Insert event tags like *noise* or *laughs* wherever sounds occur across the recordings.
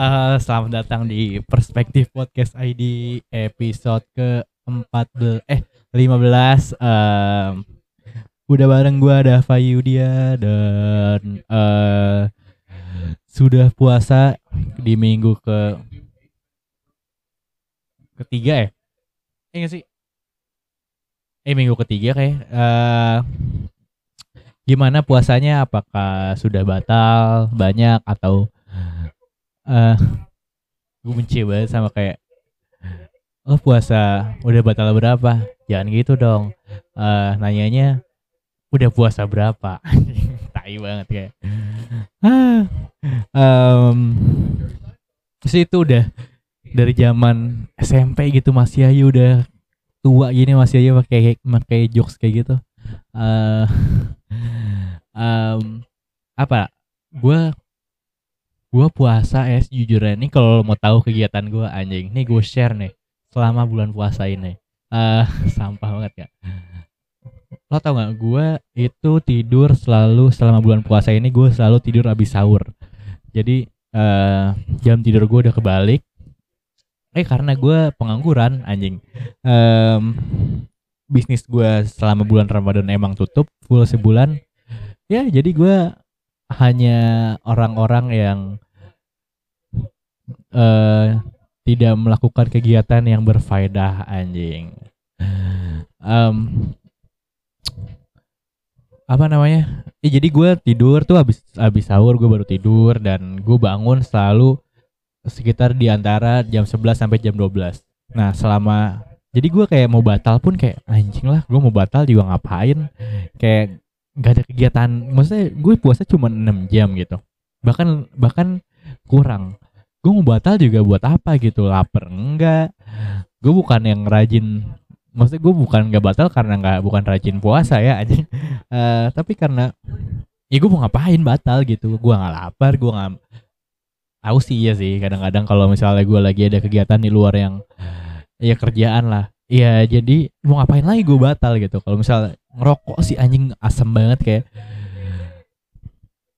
Eh, selamat datang di Perspektif Podcast ID episode ke-14 eh 15 Em, udah bareng gua ada Fayudia dan eh sudah puasa di minggu ke ketiga ya? Eh nggak sih? Eh minggu ketiga kayak eh gimana puasanya? Apakah sudah batal banyak atau eh gue benci banget sama kayak oh puasa udah batal berapa? Jangan gitu dong. Eh nanyanya udah puasa berapa? *laughs* Tai banget kayak. Ah em terus itu udah dari zaman SMP gitu masih aja udah tua gini masih aja pakai pakai jokes kayak gitu. Eh *laughs* em, apa? Gue gue puasa ya. Sejujurnya nih kalau mau tahu kegiatan gue anjing. Nih gue share nih selama bulan puasa ini. Eh *laughs* sampah banget ya. Lo tau gak gue itu tidur selalu selama bulan puasa ini gue selalu tidur habis sahur. Jadi eh jam tidur gue udah kebalik. Eh karena gue pengangguran anjing. Em, bisnis gue selama bulan Ramadan emang tutup full sebulan. Ya jadi gue hanya orang-orang yang eh tidak melakukan kegiatan yang berfaedah anjing. Em, apa namanya? Eh, jadi gue tidur tuh habis habis sahur gue baru tidur dan gue bangun selalu sekitar di antara jam 11 sampai jam 12. Nah, selama jadi gue kayak mau batal pun kayak anjing lah, gue mau batal juga ngapain? Kayak nggak ada kegiatan. Maksudnya gue puasa cuma 6 jam gitu. Bahkan bahkan kurang. Gue mau batal juga buat apa gitu? Laper enggak. Gue bukan yang rajin maksudnya gue bukan nggak batal karena nggak bukan rajin puasa ya anjing *laughs* Eh, tapi karena ya gue mau ngapain batal gitu gue nggak lapar gue nggak aku sih iya sih kadang-kadang kalau misalnya gue lagi ada kegiatan di luar yang ya kerjaan lah ya jadi mau ngapain lagi gue batal gitu. Kalau misalnya ngerokok sih anjing asem banget kayak.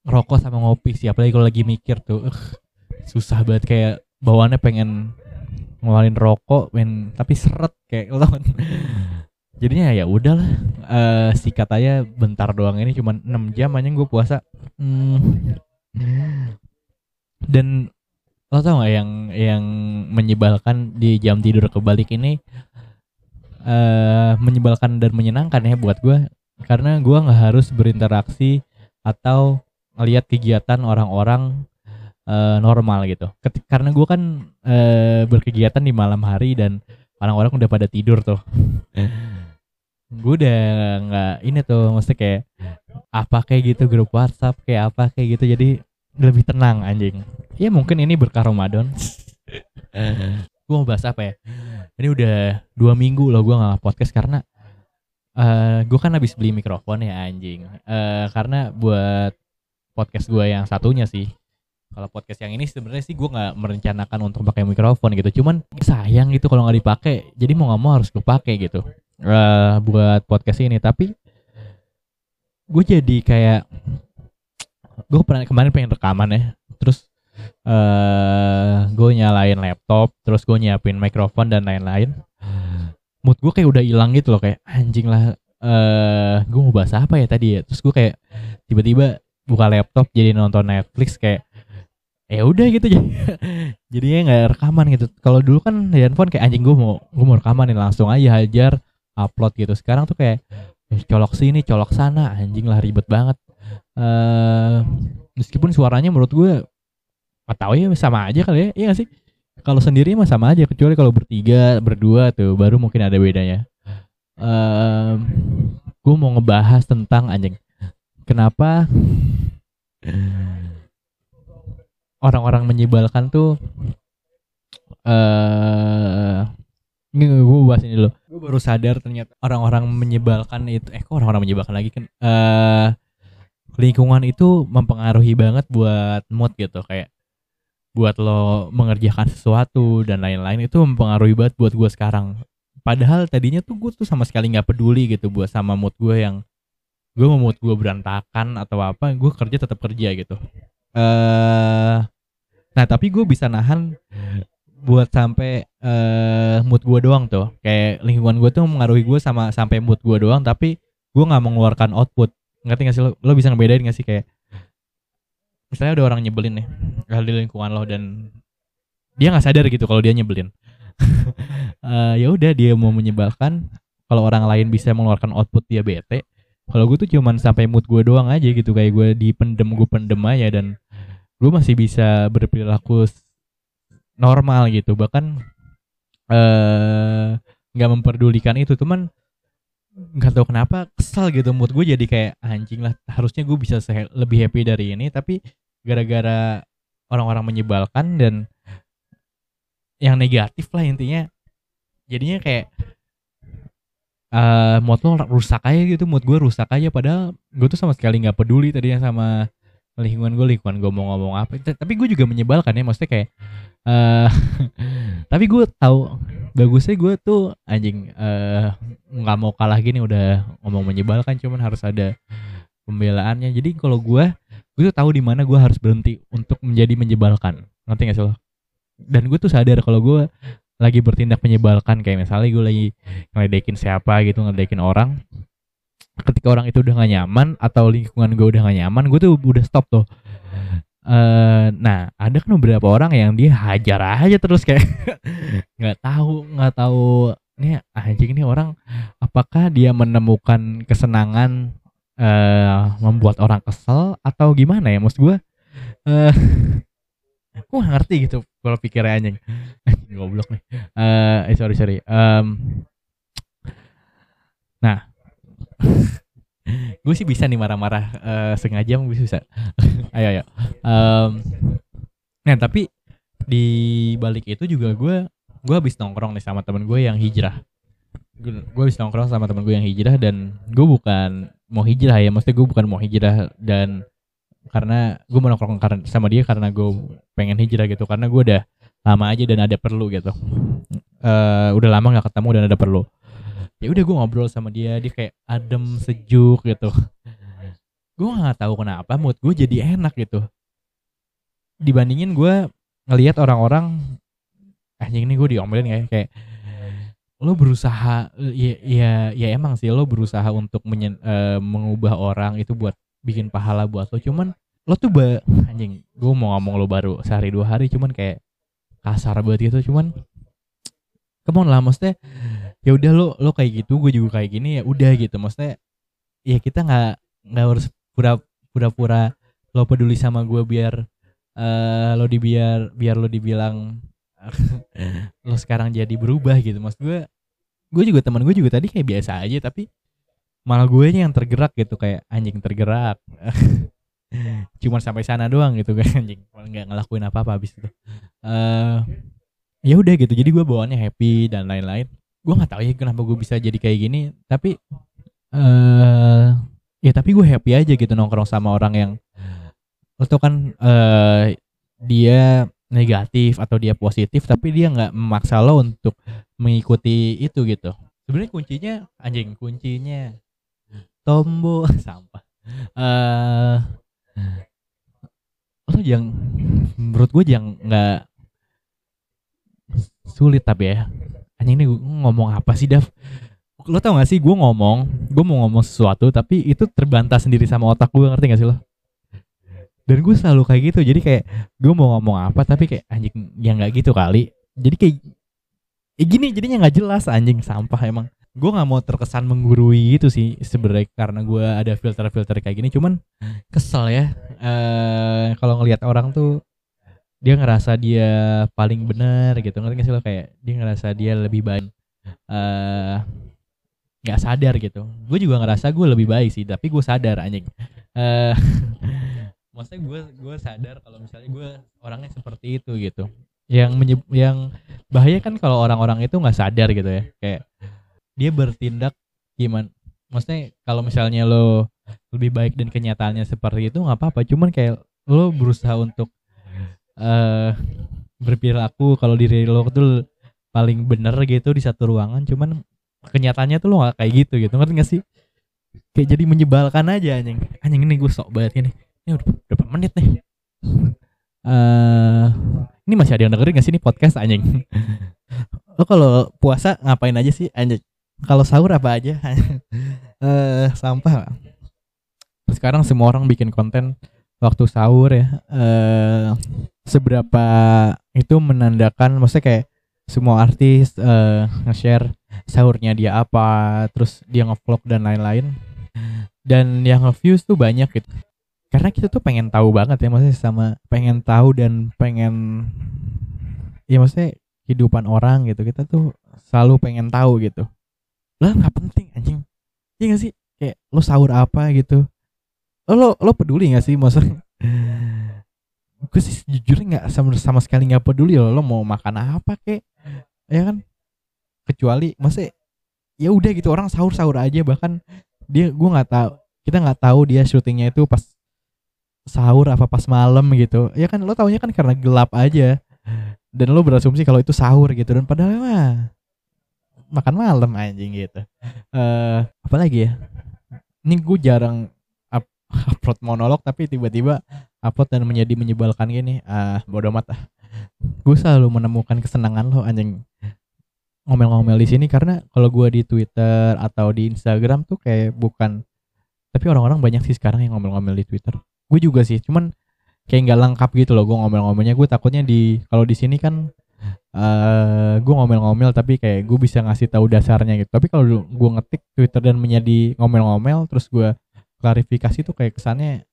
Ngerokok sama ngopi sih apalagi kalau lagi mikir tuh ugh, susah banget kayak bawaannya pengen ngeluarin rokok men tapi seret kayak *laughs* lo jadinya ya udahlah eh sikat aja bentar doang. Ini cuma 6 jam aja gue puasa. Hmm. dan lo tau gak yang yang menyebalkan di jam tidur kebalik ini eh menyebalkan dan menyenangkan ya buat gue karena gue nggak harus berinteraksi atau ngelihat kegiatan orang-orang eh, normal gitu. Keti- karena gue kan eh, berkegiatan di malam hari dan orang-orang udah pada tidur tuh. Gue udah nggak ini tuh maksudnya kayak apa kayak gitu grup WhatsApp kayak apa kayak gitu jadi lebih tenang anjing. Ya mungkin ini berkah Ramadan. *laughs* Gue mau bahas apa ya ini udah dua minggu loh gue nggak podcast karena eh gue kan habis beli mikrofon ya anjing. Eh karena buat podcast gue yang satunya sih. Kalau podcast yang ini sebenarnya sih gue nggak merencanakan untuk pakai mikrofon gitu. Cuman sayang gitu kalau nggak dipakai. Jadi mau nggak mau harus gue pakai gitu. Eh buat podcast ini. Tapi gue jadi kayak gue pernah kemarin pengen rekaman ya. Terus eh gue nyalain laptop terus gue nyiapin mikrofon dan lain-lain. Mood gue kayak udah hilang gitu loh kayak anjing lah eh gue mau bahas apa ya tadi ya? Terus gue kayak tiba-tiba buka laptop jadi nonton Netflix kayak ya udah gitu. Jadi *laughs* jadinya nggak rekaman gitu. Kalau dulu kan handphone kayak anjing gue mau gue mau rekaman nih langsung aja hajar upload gitu. Sekarang tuh kayak eh, colok sini colok sana. Anjing lah ribet banget. Eh meskipun suaranya menurut gue nggak tahu ya sama aja kali ya iya gak sih? Kalau sendiri mah sama aja kecuali kalau bertiga berdua tuh baru mungkin ada bedanya. Em, gue mau ngebahas tentang anjing. Kenapa orang-orang menyebalkan tuh eh ini gue bahas ini dulu. Gue baru sadar ternyata orang-orang menyebalkan itu eh kok orang-orang menyebalkan lagi kan eh lingkungan itu mempengaruhi banget buat mood gitu kayak buat lo mengerjakan sesuatu dan lain-lain itu mempengaruhi banget buat gue sekarang. Padahal tadinya tuh gue tuh sama sekali nggak peduli gitu buat sama mood gue yang gue mau mood gue berantakan atau apa gue kerja tetap kerja gitu. Eh nah tapi gue bisa nahan buat sampai eh mood gue doang tuh. Kayak lingkungan gue tuh mengaruhi gue sama sampai mood gue doang tapi gue nggak mengeluarkan output. Ngerti gak sih lo, lo bisa ngebedain gak sih kayak misalnya ada orang nyebelin nih di lingkungan lo dan dia nggak sadar gitu kalau dia nyebelin. *laughs* Eh, ya udah dia mau menyebalkan. Kalau orang lain bisa mengeluarkan output dia bete kalau gue tuh cuman sampai mood gue doang aja gitu. Kayak gue dipendem gue pendem aja dan gue masih bisa berperilaku normal gitu. Bahkan eh nggak memperdulikan itu cuman nggak tahu kenapa kesal gitu mood gue jadi kayak anjing lah harusnya gue bisa lebih happy dari ini. Tapi gara-gara orang-orang menyebalkan dan yang negatif lah intinya. Jadinya kayak eh mood lo rusak aja gitu mood gue rusak aja. Padahal gue tuh sama sekali nggak peduli tadinya sama lingkungan gue lingkungan gue mau ngomong apa. Tapi gue juga menyebalkan ya maksudnya kayak eh *laughs* tapi gue tahu bagusnya gue tuh anjing eh nggak mau kalah gini udah ngomong menyebalkan cuman harus ada pembelaannya. Jadi kalau gue gue tuh tahu di mana gue harus berhenti untuk menjadi menyebalkan. Ngerti gak sih lo? Dan gue tuh sadar kalau gue lagi bertindak menyebalkan kayak misalnya gue lagi ngeledekin siapa gitu ngeledekin orang ketika orang itu udah gak nyaman atau lingkungan gue udah gak nyaman gue tuh udah stop tuh. Eh nah ada kan beberapa orang yang dia hajar aja terus kayak *laughs* nggak tahu nggak tahu nih anjing ini orang apakah dia menemukan kesenangan eh membuat orang kesel atau gimana ya? Maksud gue eh *laughs* gue ngerti gitu kalau pikirnya anjing. *laughs* Goblok nih. Eh eh, sorry sorry. Em, nah *laughs* gue sih bisa nih marah-marah eh, sengaja gue bisa. Ayo ayo. Em, nah tapi di balik itu juga gue gue habis nongkrong nih sama temen gue yang hijrah. Gue habis nongkrong sama temen gue yang hijrah dan gue bukan mau hijrah ya. Maksudnya gue bukan mau hijrah dan karena gue mau nongkrong sama dia karena gue pengen hijrah gitu. Karena gue udah lama aja dan ada perlu gitu. Eh udah lama nggak ketemu dan ada perlu. Ya udah gue ngobrol sama dia dia kayak adem sejuk gitu. Gue nggak tahu kenapa mood gue jadi enak gitu. Dibandingin gue ngelihat orang-orang anjing ini gue diomelin ya? Kayak lo berusaha ya ya ya emang sih lo berusaha untuk menyen- eh, mengubah orang itu buat bikin pahala buat lo. Cuman lo tuh ba anjing gue mau ngomong lo baru sehari dua hari cuman kayak kasar banget gitu. Cuman come lah maksudnya ya udah lo lo kayak gitu gue juga kayak gini ya udah gitu. Maksudnya ya kita nggak nggak harus pura pura lo peduli sama gue biar eh lo dibiar biar lo dibilang lo sekarang jadi berubah gitu. Maksud gue gue juga teman gue juga tadi kayak biasa aja tapi malah gue yang tergerak gitu kayak anjing tergerak. *laughs* Cuman sampai sana doang gitu kan *laughs* anjing. Nggak ngelakuin apa apa habis itu. Eh ya udah gitu. Jadi gue bawaannya happy dan lain-lain. Gue nggak tahu ya kenapa gue bisa jadi kayak gini tapi eh ya tapi gue happy aja gitu nongkrong sama orang yang lo tau kan eh dia negatif atau dia positif tapi dia nggak memaksa lo untuk mengikuti itu gitu. Sebenarnya kuncinya anjing kuncinya tombo *laughs* sampah. Eh lo yang menurut gue yang nggak sulit tapi ya. Anjing ini ngomong apa sih Dav lo tau gak sih gue ngomong gue mau ngomong sesuatu tapi itu terbantah sendiri sama otak gue ngerti gak sih lo dan gue selalu kayak gitu jadi kayak gue mau ngomong apa tapi kayak anjing ya nggak gitu kali. Jadi kayak ya gini jadinya nggak jelas anjing sampah emang. Gue nggak mau terkesan menggurui itu sih sebenarnya karena gue ada filter-filter kayak gini. Cuman kesel ya eh kalau ngelihat orang tuh dia ngerasa dia paling benar gitu. Ngerti gak sih lo? Kayak dia ngerasa dia lebih baik eh nggak sadar gitu. Gue juga ngerasa gue lebih baik sih tapi gue sadar anjing. Eh *laughs* maksudnya gue gue sadar kalau misalnya gue orangnya seperti itu gitu. Yang menyeb- yang bahaya kan kalau orang-orang itu nggak sadar gitu ya. Kayak dia bertindak gimana maksudnya kalau misalnya lo lebih baik dan kenyataannya seperti itu nggak apa-apa. Cuman kayak lo berusaha untuk eh berperilaku kalau diri lo tuh paling bener gitu di satu ruangan. Cuman kenyataannya tuh lo nggak kayak gitu gitu. Ngerti gak sih? Kayak jadi menyebalkan aja anjing. Anjing ini gue sok banget ini ini udah berapa menit nih? Eh ini masih ada yang dengerin gak sih ini podcast anjing? *laughs* Lo kalau puasa ngapain aja sih anjing? Kalau sahur apa aja? *laughs* Eh sampah. Sekarang semua orang bikin konten waktu sahur ya. Eh seberapa itu menandakan maksudnya kayak semua artis eh nge-share sahurnya dia apa terus dia ngevlog dan lain-lain. Dan yang nge-views tuh banyak gitu karena kita tuh pengen tahu banget ya maksudnya sama pengen tahu dan pengen ya maksudnya kehidupan orang gitu kita tuh selalu pengen tahu gitu. Lah nggak penting anjing. Iya gak sih? Kayak lo sahur apa gitu? Lo lo, lo peduli gak sih? Maksudnya *laughs* gue sih jujurnya nggak sama sama sekali nggak peduli lo lo mau makan apa kek? Ya kan? Kecuali maksudnya ya udah gitu orang sahur sahur aja bahkan dia gue nggak tahu kita nggak tahu dia syutingnya itu pas sahur apa pas malam gitu. Ya kan lo taunya kan karena gelap aja. Dan lo berasumsi kalau itu sahur gitu. Dan padahal mah makan malam anjing gitu. Eh apa lagi ya? Ini gue jarang up, upload monolog tapi tiba-tiba upload dan menjadi menyebalkan gini. Ah bodoh amat ah. Gue selalu menemukan kesenangan lo anjing. Ngomel-ngomel di sini karena kalau gue di Twitter atau di Instagram tuh kayak bukan tapi orang-orang banyak sih sekarang yang ngomel-ngomel di Twitter gue juga sih cuman kayak nggak lengkap gitu loh gue ngomel-ngomelnya. Gue takutnya di kalau di sini kan eh gue ngomel-ngomel tapi kayak gue bisa ngasih tahu dasarnya gitu. Tapi kalau gue ngetik Twitter dan menjadi ngomel-ngomel terus gue klarifikasi tuh kayak kesannya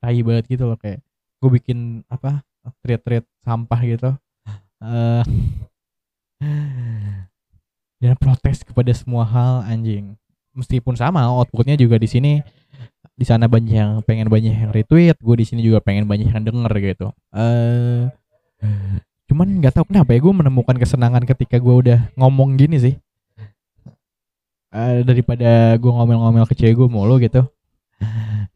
tai banget gitu loh. Kayak gue bikin apa tweet-tweet sampah gitu. Eh dan protes kepada semua hal anjing. Meskipun sama outputnya juga di sini di sana banyak yang pengen banyak yang retweet gue di sini juga pengen banyak yang denger gitu. Eh cuman nggak tahu kenapa ya gue menemukan kesenangan ketika gue udah ngomong gini sih. Eh daripada gue ngomel-ngomel ke cewek gue mulu gitu.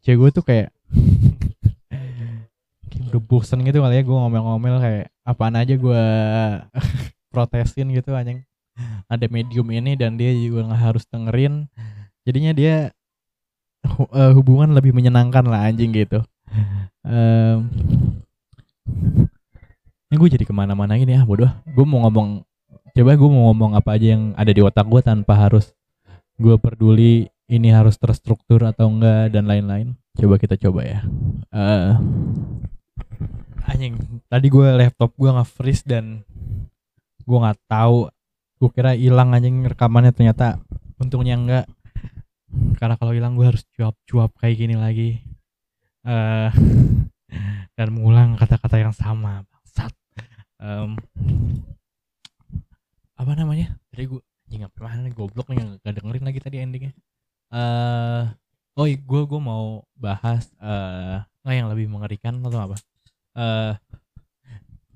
Cewek gue tuh kayak *laughs* kayak udah bosen gitu kali ya gue ngomel-ngomel kayak apaan aja gue *laughs* protesin gitu anjing. Ada medium ini dan dia juga nggak harus dengerin. Jadinya dia eh, hubungan lebih menyenangkan lah anjing gitu. Em, ini gue jadi ke mana-mana gini ah bodoh. Gue mau ngomong coba gue mau ngomong apa aja yang ada di otak gue tanpa harus gue peduli ini harus terstruktur atau enggak dan lain-lain. Coba kita coba ya. Eh anjing tadi gue laptop gue nge freeze dan gue nggak tahu. Gue kira hilang anjing rekamannya ternyata untungnya enggak karena kalau hilang gue harus cuap-cuap kayak gini lagi. Eh *laughs* dan mengulang kata-kata yang sama bangsat. Em, apa namanya? Tadi gue apa mana nih? Goblok nih nggak dengerin lagi tadi endingnya. Eh oh gue gue mau bahas eh nggak yang lebih mengerikan atau apa? Eh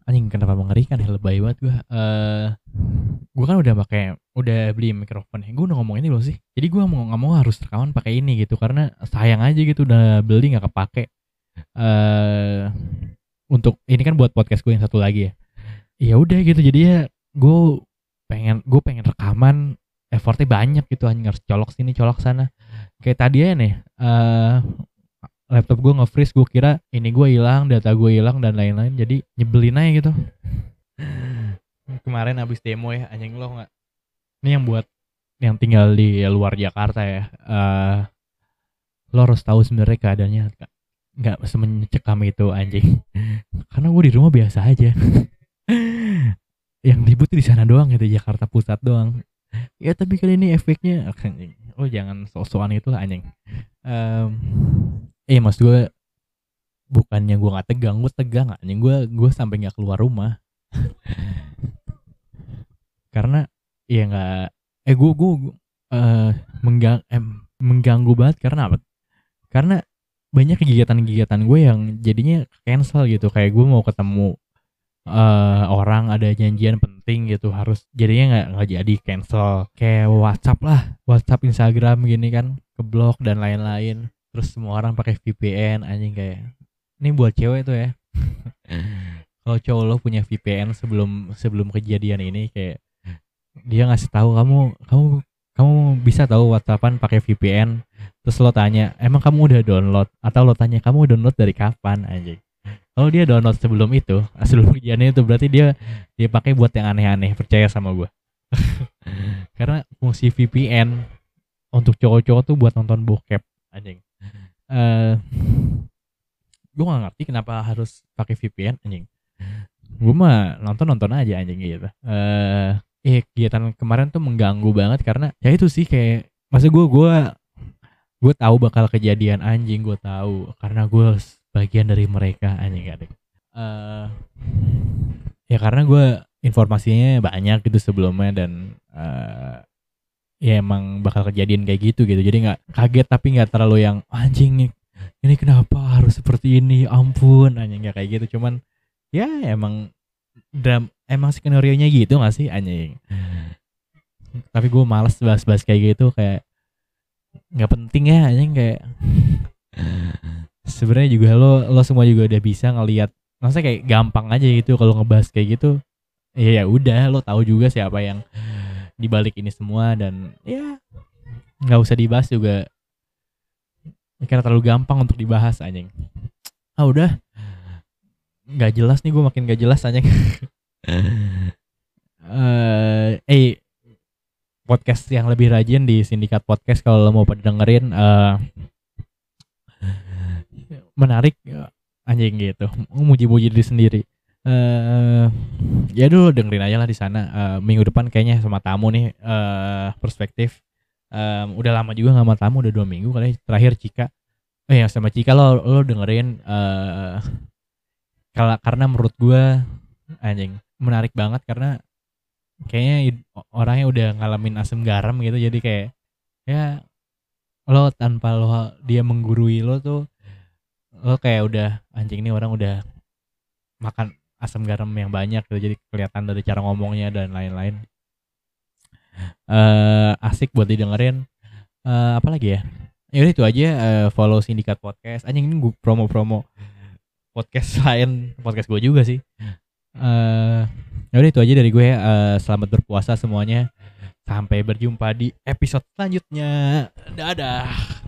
anjing kenapa mengerikan? Lebay banget gue eh gue kan udah pakai udah beli mikrofon ya. Gue udah ngomong ini belum sih. Jadi gue mau nggak mau harus rekaman pakai ini gitu karena sayang aja gitu udah beli nggak kepake. Eh untuk ini kan buat podcast gue yang satu lagi ya. Ya udah gitu jadi ya gue pengen gue pengen rekaman effortnya banyak gitu hanya harus colok sini colok sana. Kayak tadi ya nih eh laptop gue nge-freeze gue kira ini gue hilang data gue hilang dan lain-lain. Jadi nyebelin aja gitu. *laughs* Kemarin habis demo ya anjing lo nggak? Ini yang buat yang tinggal di luar Jakarta ya. Eh lo harus tahu sebenarnya keadaannya. Nggak- semencekam itu anjing. *laughs* Karena gue di rumah biasa aja. *laughs* Yang ribut di sana doang gitu. Jakarta Pusat doang. Ya tapi kali ini efeknya anjing. Lo jangan sok-sokan itu lah anjing Em, eh mas gue bukannya gue nggak tegang gue tegang anjing. Gue gue sampai nggak keluar rumah. *laughs* Karena ya nggak eh gue gue eh menggang eh, mengganggu banget karena apa? Karena banyak kegiatan-kegiatan gue yang jadinya cancel gitu. Kayak gue mau ketemu eh orang ada janjian penting gitu harus jadinya nggak nggak jadi cancel. Kayak WhatsApp lah WhatsApp Instagram gini kan keblok dan lain-lain terus semua orang pakai VPN anjing kayak ini buat cewek tuh ya. *laughs* Kalau cowok lo punya VPN sebelum sebelum kejadian ini kayak dia ngasih tahu kamu kamu kamu bisa tahu WhatsAppan pakai VPN terus lo tanya emang kamu udah download atau lo tanya kamu download dari kapan anjing? Kalau dia download sebelum itu *laughs* sebelum kejadian itu berarti dia dia pakai buat yang aneh-aneh percaya sama gue *laughs* karena fungsi VPN untuk cowok-cowok tuh buat nonton bokep anjing eh gue gak ngerti kenapa harus pakai VPN anjing. Gue mah nonton nonton aja anjing gitu. Eh eh kegiatan kemarin tuh mengganggu banget karena ya itu sih kayak masa gue gue gue tahu bakal kejadian anjing gue tahu. Karena gue bagian dari mereka anjing kan eh ya karena gue informasinya banyak gitu sebelumnya dan eh ya emang bakal kejadian kayak gitu gitu. Jadi nggak kaget tapi nggak terlalu yang anjing ini kenapa harus seperti ini? Ampun anjing nggak kayak gitu. Cuman ya emang dram emang skenario nya gitu gak sih anjing? Tapi gue males bahas-bahas kayak gitu kayak nggak penting ya anjing kayak sebenarnya juga lo lo semua juga udah bisa ngelihat maksudnya kayak gampang aja gitu kalau ngebahas kayak gitu. Ya ya udah lo tahu juga siapa yang dibalik ini semua dan ya nggak usah dibahas juga. Karena terlalu gampang untuk dibahas anjing. Ah udah. Nggak jelas nih gue makin gak jelas anjing. *laughs* Eh eh podcast yang lebih rajin di sindikat podcast kalau lo mau pada dengerin eh menarik anjing gitu. Muji-muji diri sendiri eh ya dulu dengerin aja lah di sana. Eh, minggu depan kayaknya sama tamu nih eh perspektif. Em, udah lama juga nggak sama tamu udah dua minggu kali. Terakhir Cika. Eh yang sama Cika lo lo dengerin kalau karena menurut gua anjing menarik banget karena kayaknya orangnya udah ngalamin asam garam gitu. Jadi kayak ya lo tanpa lo dia menggurui lo tuh lo kayak udah anjing ini orang udah makan asam garam yang banyak gitu jadi kelihatan dari cara ngomongnya dan lain-lain. Eh asik buat didengerin. Eh apa lagi ya? Ya itu aja eh, follow sindikat podcast. Anjing ini gue promo-promo podcast *laughs* lain podcast gue juga sih. Eh ya udah itu aja dari gue eh, selamat berpuasa semuanya. Sampai berjumpa di episode selanjutnya. Dadah